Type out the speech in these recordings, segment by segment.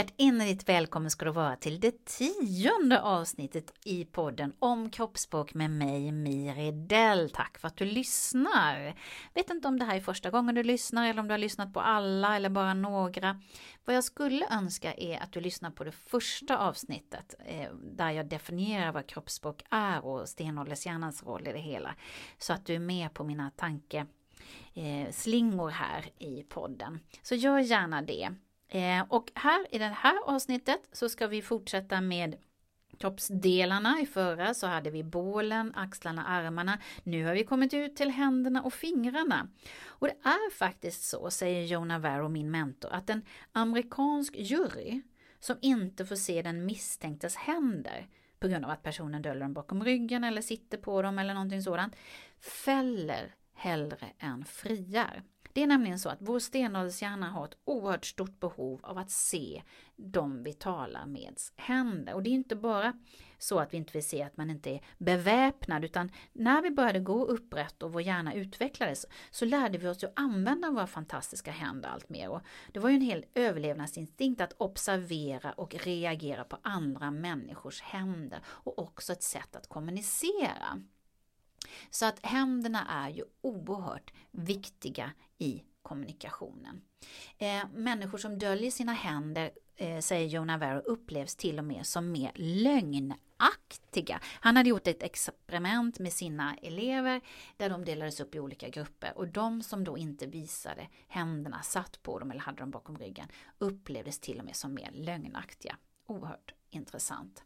hjärtinnerligt välkommen ska du vara till det tionde avsnittet i podden om kroppsspråk med mig, Miri Dell. Tack för att du lyssnar! Vet inte om det här är första gången du lyssnar eller om du har lyssnat på alla eller bara några. Vad jag skulle önska är att du lyssnar på det första avsnittet eh, där jag definierar vad kroppsspråk är och stenåldershjärnans roll i det hela. Så att du är med på mina tankeslingor eh, här i podden. Så gör gärna det. Eh, och här i det här avsnittet så ska vi fortsätta med kroppsdelarna. I förra så hade vi bålen, axlarna, armarna. Nu har vi kommit ut till händerna och fingrarna. Och det är faktiskt så, säger Jonah Varro, min mentor, att en amerikansk jury som inte får se den misstänktes händer på grund av att personen döljer dem bakom ryggen eller sitter på dem eller någonting sådant, fäller hellre än friar. Det är nämligen så att vår stenåldershjärna har ett oerhört stort behov av att se de vi talar med händer. Och det är inte bara så att vi inte vill se att man inte är beväpnad utan när vi började gå upprätt och vår hjärna utvecklades så lärde vi oss att använda våra fantastiska händer allt mer. Och det var ju en hel överlevnadsinstinkt att observera och reagera på andra människors händer och också ett sätt att kommunicera. Så att händerna är ju oerhört viktiga i kommunikationen. Eh, människor som döljer sina händer, eh, säger Joe Navarro, upplevs till och med som mer lögnaktiga. Han hade gjort ett experiment med sina elever där de delades upp i olika grupper och de som då inte visade händerna, satt på dem eller hade dem bakom ryggen upplevdes till och med som mer lögnaktiga. Oerhört intressant.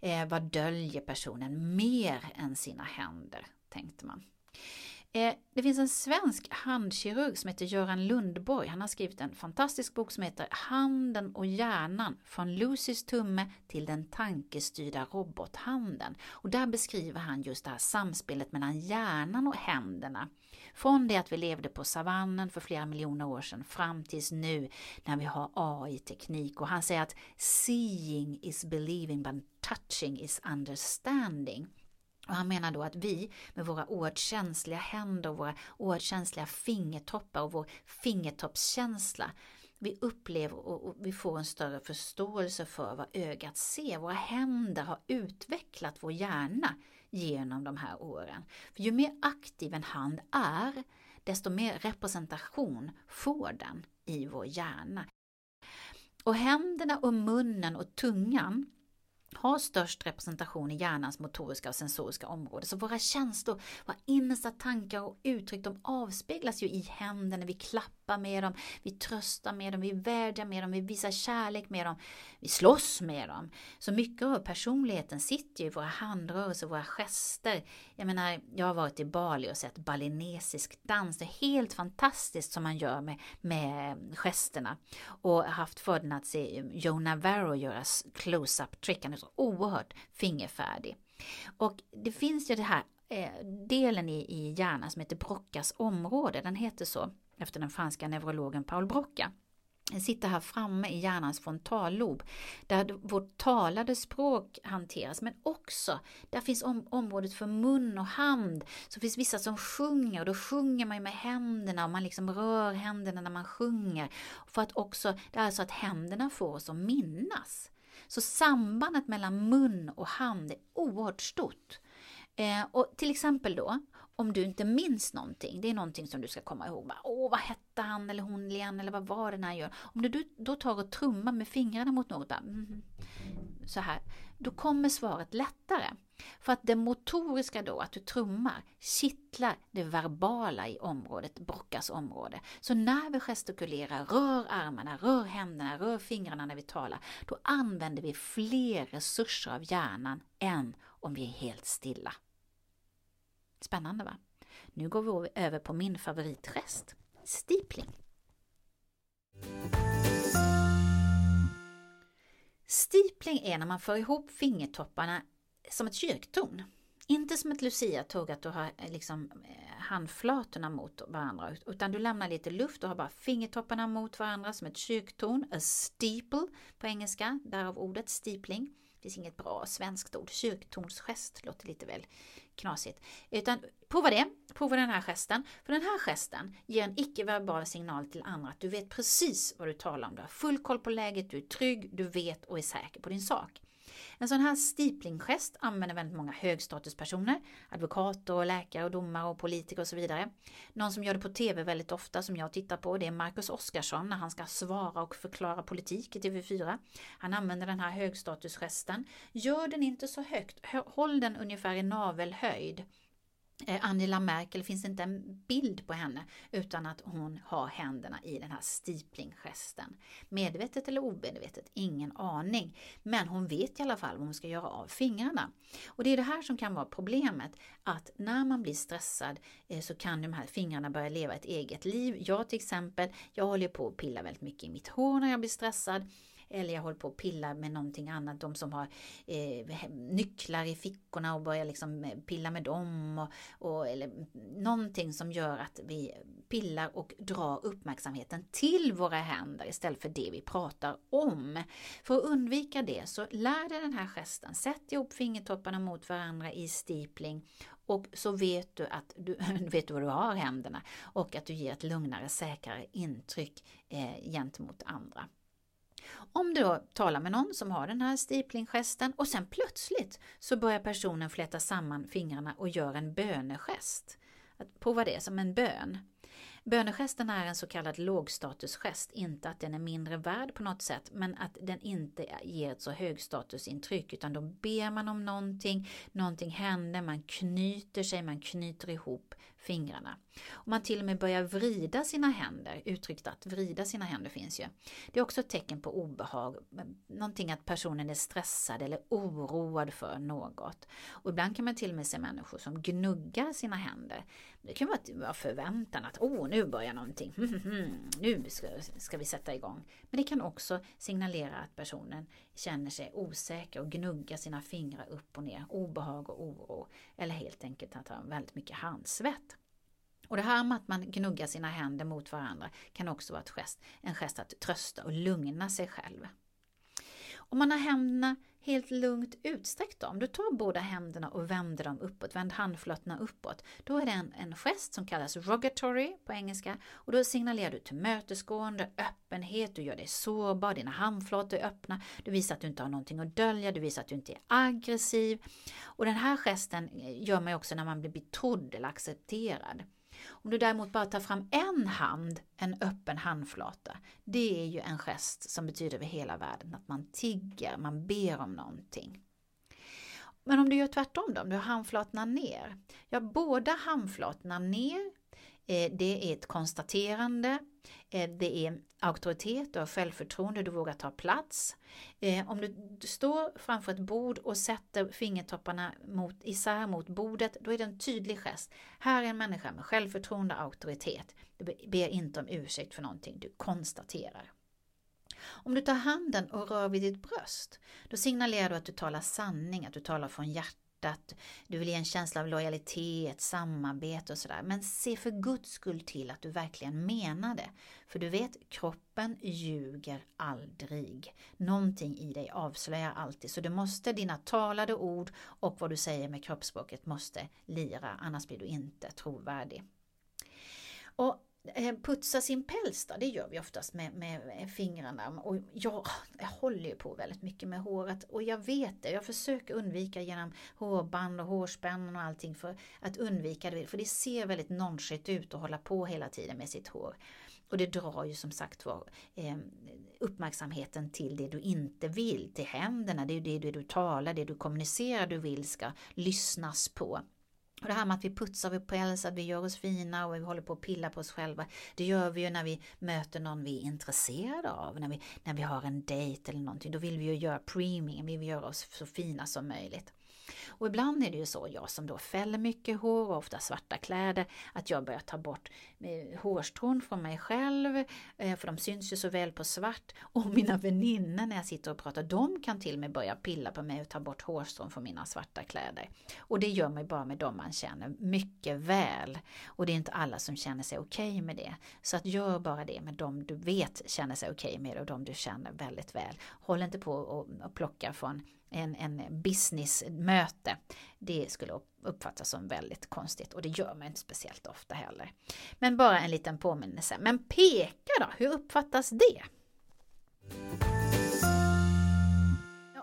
Eh, vad döljer personen mer än sina händer, tänkte man. Eh, det finns en svensk handkirurg som heter Göran Lundborg. Han har skrivit en fantastisk bok som heter Handen och hjärnan från Lucys tumme till den tankestyrda robothanden. Och där beskriver han just det här samspelet mellan hjärnan och händerna. Från det att vi levde på savannen för flera miljoner år sedan fram tills nu när vi har AI-teknik. Och han säger att seeing is believing but touching is understanding. Och han menar då att vi med våra oerhört känsliga händer och våra oerhört känsliga fingertoppar och vår fingertoppskänsla vi upplever och vi får en större förståelse för vad ögat ser. Våra händer har utvecklat vår hjärna genom de här åren. För ju mer aktiv en hand är, desto mer representation får den i vår hjärna. Och händerna och munnen och tungan har störst representation i hjärnans motoriska och sensoriska område. Så våra känslor, våra innersta tankar och uttryck, de avspeglas ju i händerna. Vi klappar med dem, vi tröstar med dem, vi vädjar med dem, vi visar kärlek med dem, vi slåss med dem. Så mycket av personligheten sitter ju i våra handrörelser, våra gester. Jag menar, jag har varit i Bali och sett balinesisk dans. Det är helt fantastiskt som man gör med, med gesterna. Och haft fördelen att se Joe Navarro göra close-up trick så oerhört fingerfärdig. Och det finns ju det här eh, delen i, i hjärnan som heter Brockas område, den heter så efter den franska neurologen Paul Brocka. Den sitter här framme i hjärnans frontallob där vårt talade språk hanteras men också där finns om, området för mun och hand. Så finns vissa som sjunger och då sjunger man med händerna och man liksom rör händerna när man sjunger. För att också, det är så att händerna får oss att minnas. Så sambandet mellan mun och hand är oerhört stort. Eh, och till exempel då, om du inte minns någonting, det är någonting som du ska komma ihåg. Åh, vad hette han eller hon igen eller vad var det när jag gör? Om du då tar och trummar med fingrarna mot något, bara, mm, så här, då kommer svaret lättare. För att det motoriska då, att du trummar, kittlar det verbala i området, Brockas område. Så när vi gestikulerar, rör armarna, rör händerna, rör fingrarna när vi talar, då använder vi fler resurser av hjärnan än om vi är helt stilla. Spännande va? Nu går vi över på min favoritrest, stipling. Stipling är när man för ihop fingertopparna som ett kyrktorn. Inte som ett luciatåg, att du har eh, liksom eh, handflatorna mot varandra utan du lämnar lite luft och har bara fingertopparna mot varandra som ett kyrktorn, a steeple på engelska, därav ordet steepling. finns inget bra svenskt ord. Kyrktonsgest låter lite väl knasigt. Utan prova det, prova den här gesten. För den här gesten ger en icke-verbal signal till andra att du vet precis vad du talar om. Du har full koll på läget, du är trygg, du vet och är säker på din sak. En sån här stiplinggest använder väldigt många högstatuspersoner, advokater, läkare, och domare och politiker och så vidare. Någon som gör det på TV väldigt ofta som jag tittar på det är Marcus Oskarsson när han ska svara och förklara politik i TV4. Han använder den här högstatusgesten. Gör den inte så högt, håll den ungefär i navelhöjd. Eh, Angela Merkel finns inte en bild på henne utan att hon har händerna i den här stiplinggesten. Medvetet eller omedvetet, ingen aning. Men hon vet i alla fall vad hon ska göra av fingrarna. Och det är det här som kan vara problemet, att när man blir stressad eh, så kan de här fingrarna börja leva ett eget liv. Jag till exempel, jag håller på att pilla väldigt mycket i mitt hår när jag blir stressad eller jag håller på att pilla med någonting annat, de som har eh, nycklar i fickorna och börjar liksom eh, pilla med dem. Och, och, eller någonting som gör att vi pillar och drar uppmärksamheten till våra händer istället för det vi pratar om. För att undvika det så lär dig den här gesten. Sätt ihop fingertopparna mot varandra i stipling och så vet du att du vet var du har händerna och att du ger ett lugnare, säkrare intryck eh, gentemot andra. Om du då talar med någon som har den här stiplinggesten och sen plötsligt så börjar personen fläta samman fingrarna och gör en bönegest. Att prova det som en bön. Bönegesten är en så kallad lågstatusgest, inte att den är mindre värd på något sätt, men att den inte ger ett så högstatusintryck, utan då ber man om någonting, någonting händer, man knyter sig, man knyter ihop fingrarna. Och man till och med börjar vrida sina händer, uttryckt att vrida sina händer finns ju. Det är också ett tecken på obehag, någonting att personen är stressad eller oroad för något. Och ibland kan man till och med se människor som gnuggar sina händer. Det kan vara förväntan att åh, nu börjar någonting, nu ska, ska vi sätta igång. Men det kan också signalera att personen känner sig osäker och gnuggar sina fingrar upp och ner, obehag och oro. Eller helt enkelt att ha väldigt mycket handsvett. Och det här med att man gnuggar sina händer mot varandra kan också vara ett gest, en gest att trösta och lugna sig själv. Om man har händerna helt lugnt utsträckt dem. du tar båda händerna och vänder dem uppåt, vänd handflatorna uppåt, då är det en, en gest som kallas rogatory på engelska och då signalerar du tillmötesgående, öppenhet, du gör dig sårbar, dina handflator är öppna, du visar att du inte har någonting att dölja, du visar att du inte är aggressiv. Och den här gesten gör man också när man blir betrodd eller accepterad. Om du däremot bara tar fram en hand, en öppen handflata, det är ju en gest som betyder över hela världen att man tigger, man ber om någonting. Men om du gör tvärtom då, om du har handflatorna ner, ja båda handflatorna ner Eh, det är ett konstaterande, eh, det är auktoritet, och självförtroende, du vågar ta plats. Eh, om du står framför ett bord och sätter fingertopparna mot, isär mot bordet, då är det en tydlig gest. Här är en människa med självförtroende och auktoritet. Du ber inte om ursäkt för någonting, du konstaterar. Om du tar handen och rör vid ditt bröst, då signalerar du att du talar sanning, att du talar från hjärtat hjärtat, du vill ge en känsla av lojalitet, samarbete och sådär. Men se för guds skull till att du verkligen menar det. För du vet, kroppen ljuger aldrig. Någonting i dig avslöjar alltid. Så du måste, dina talade ord och vad du säger med kroppsspråket måste lira, annars blir du inte trovärdig. Och Eh, putsa sin päls då, det gör vi oftast med, med fingrarna. Och jag, jag håller ju på väldigt mycket med håret och jag vet det. Jag försöker undvika genom hårband och hårspännen och allting för att undvika det. För det ser väldigt nonchigt ut att hålla på hela tiden med sitt hår. Och det drar ju som sagt var eh, uppmärksamheten till det du inte vill, till händerna, det är det du talar, det du kommunicerar du vill ska lyssnas på. Och det här med att vi putsar vår päls, att vi gör oss fina och vi håller på att pilla på oss själva. Det gör vi ju när vi möter någon vi är intresserade av. När vi, när vi har en dejt eller någonting. Då vill vi ju göra premium, vi vill göra oss så fina som möjligt. Och ibland är det ju så, jag som då fäller mycket hår och ofta svarta kläder, att jag börjar ta bort eh, hårstrån från mig själv, eh, för de syns ju så väl på svart. Och mina väninnor när jag sitter och pratar, de kan till och med börja pilla på mig och ta bort hårstrån från mina svarta kläder. Och det gör man ju bara med dem man känner mycket väl. Och det är inte alla som känner sig okej okay med det. Så att gör bara det med dem du vet känner sig okej okay med och de du känner väldigt väl. Håll inte på och plocka från en, en businessmöte. Det skulle uppfattas som väldigt konstigt och det gör man inte speciellt ofta heller. Men bara en liten påminnelse. Men peka då, hur uppfattas det?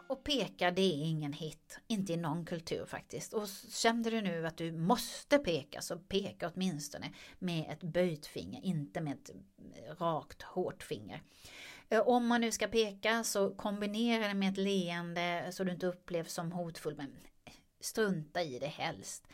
Och peka, det är ingen hit. Inte i någon kultur faktiskt. Och kände du nu att du måste peka, så peka åtminstone med ett böjt finger, inte med ett eh, rakt, hårt finger. Eh, om man nu ska peka så kombinera det med ett leende så du inte upplevs som hotfull. Men eh, strunta i det helst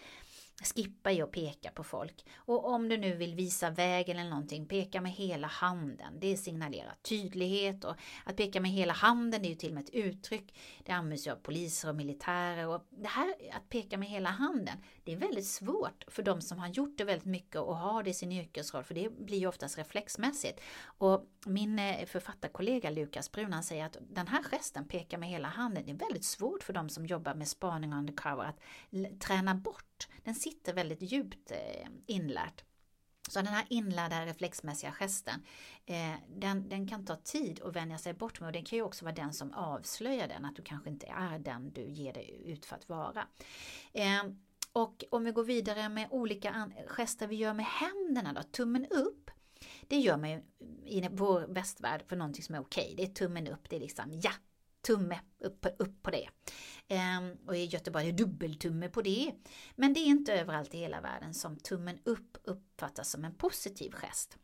skippa i att peka på folk. Och om du nu vill visa vägen eller någonting, peka med hela handen. Det signalerar tydlighet och att peka med hela handen är ju till och med ett uttryck. Det används ju av poliser och militärer och det här att peka med hela handen, det är väldigt svårt för de som har gjort det väldigt mycket och har det i sin yrkesroll, för det blir ju oftast reflexmässigt. Och min eh, författarkollega Lukas Brun, säger att den här gesten, peka med hela handen, det är väldigt svårt för de som jobbar med spaning undercover att träna bort. Den sitter väldigt djupt eh, inlärt. Så den här inlärda reflexmässiga gesten, eh, den, den kan ta tid att vänja sig bort med och den kan ju också vara den som avslöjar den, att du kanske inte är den du ger dig ut för att vara. Eh, och om vi går vidare med olika gester vi gör med händerna då, tummen upp. Det gör man ju i vår västvärld för någonting som är okej. Okay. Det är tummen upp, det är liksom ja, tumme upp, upp på det. Ehm, och i Göteborg är det dubbeltumme på det. Men det är inte överallt i hela världen som tummen upp uppfattas som en positiv gest.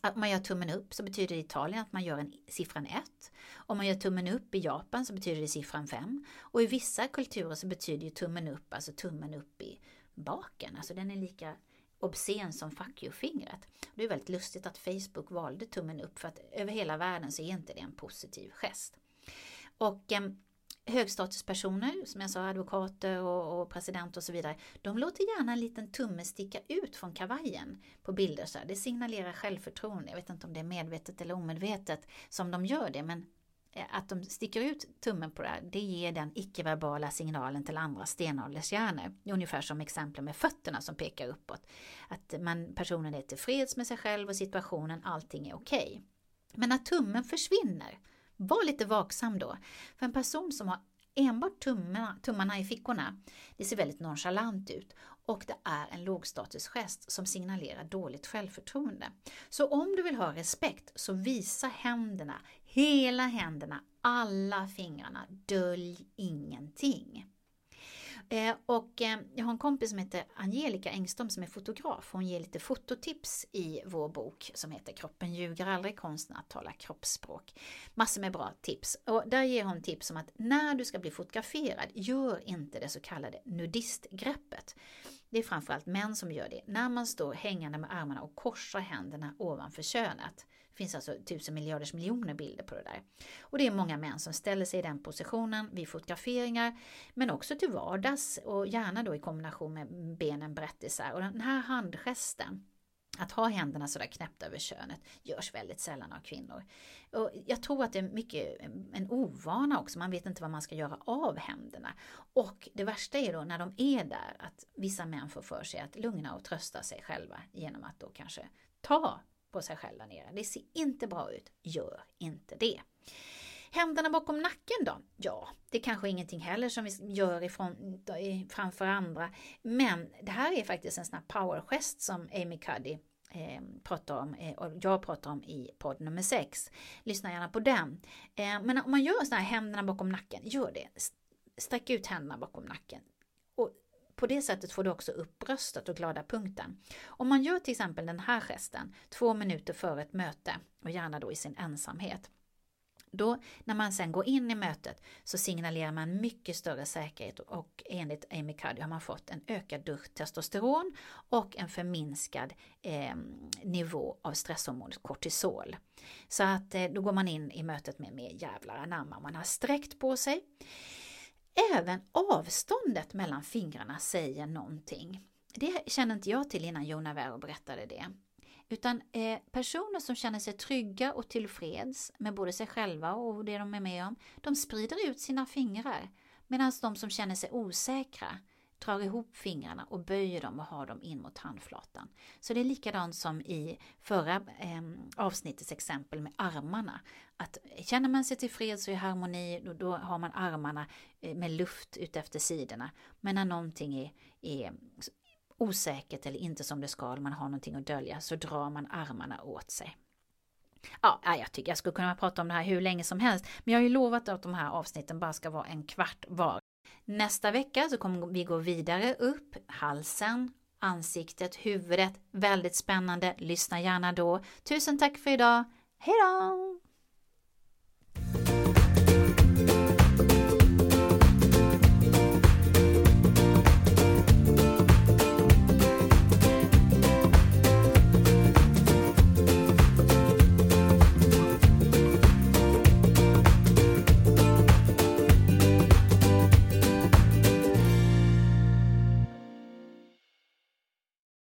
Att man gör tummen upp så betyder det i Italien att man gör en, siffran 1. Om man gör tummen upp i Japan så betyder det siffran 5. Och i vissa kulturer så betyder ju tummen upp, alltså tummen upp i baken, alltså den är lika obscen som fuck you-fingret. Det är väldigt lustigt att Facebook valde tummen upp för att över hela världen så är inte det en positiv gest. Och eh, högstatuspersoner, som jag sa, advokater och, och president och så vidare, de låter gärna en liten tumme sticka ut från kavajen på bilder. Så här. Det signalerar självförtroende. Jag vet inte om det är medvetet eller omedvetet som de gör det, men eh, att de sticker ut tummen på det här, det ger den icke-verbala signalen till andra stenåldershjärnor. Ungefär som exempel med fötterna som pekar uppåt. Att man, personen är tillfreds med sig själv och situationen, allting är okej. Okay. Men när tummen försvinner, var lite vaksam då. För en person som har enbart tummarna, tummarna i fickorna, det ser väldigt nonchalant ut och det är en lågstatusgest som signalerar dåligt självförtroende. Så om du vill ha respekt så visa händerna, hela händerna, alla fingrarna, dölj ingenting. Eh, och eh, jag har en kompis som heter Angelica Engström som är fotograf. Hon ger lite fototips i vår bok som heter Kroppen ljuger aldrig, konsten att tala kroppsspråk. Massor med bra tips. Och där ger hon tips om att när du ska bli fotograferad, gör inte det så kallade nudistgreppet. Det är framförallt män som gör det. När man står hängande med armarna och korsar händerna ovanför könet. Det finns alltså tusen miljarders miljoner bilder på det där. Och det är många män som ställer sig i den positionen vid fotograferingar, men också till vardags och gärna då i kombination med benen brett isär. Och den här handgesten, att ha händerna sådär knäppta över könet görs väldigt sällan av kvinnor. Och jag tror att det är mycket en ovana också, man vet inte vad man ska göra av händerna. Och det värsta är då när de är där att vissa män får för sig att lugna och trösta sig själva genom att då kanske ta på sig själv där nere. Det ser inte bra ut. Gör inte det. Händerna bakom nacken då? Ja, det är kanske ingenting heller som vi gör ifrån, framför andra. Men det här är faktiskt en sån här powergest som Amy Cuddy eh, pratar om eh, och jag pratar om i podd nummer 6. Lyssna gärna på den. Eh, men om man gör sådana här händerna bakom nacken, gör det. Sträck ut händerna bakom nacken. På det sättet får du också upp bröstet och glada punkten. Om man gör till exempel den här gesten två minuter före ett möte och gärna då i sin ensamhet. Då, när man sen går in i mötet så signalerar man mycket större säkerhet och enligt Amy Cuddy har man fått en ökad dusch testosteron och en förminskad eh, nivå av stresshormonet kortisol. Så att eh, då går man in i mötet med mer jävlar anamma, man har sträckt på sig. Även avståndet mellan fingrarna säger någonting. Det känner inte jag till innan Jona Navarro berättade det. Utan eh, personer som känner sig trygga och tillfreds med både sig själva och det de är med om, de sprider ut sina fingrar. Medan de som känner sig osäkra, drar ihop fingrarna och böjer dem och har dem in mot handflatan. Så det är likadant som i förra eh, avsnittets exempel med armarna. Att känner man sig tillfreds och i harmoni, då, då har man armarna eh, med luft utefter sidorna. Men när någonting är, är osäkert eller inte som det ska, eller man har någonting att dölja, så drar man armarna åt sig. Ja, jag tycker jag skulle kunna prata om det här hur länge som helst, men jag har ju lovat att de här avsnitten bara ska vara en kvart var. Nästa vecka så kommer vi gå vidare upp, halsen, ansiktet, huvudet. Väldigt spännande. Lyssna gärna då. Tusen tack för idag. Hej då!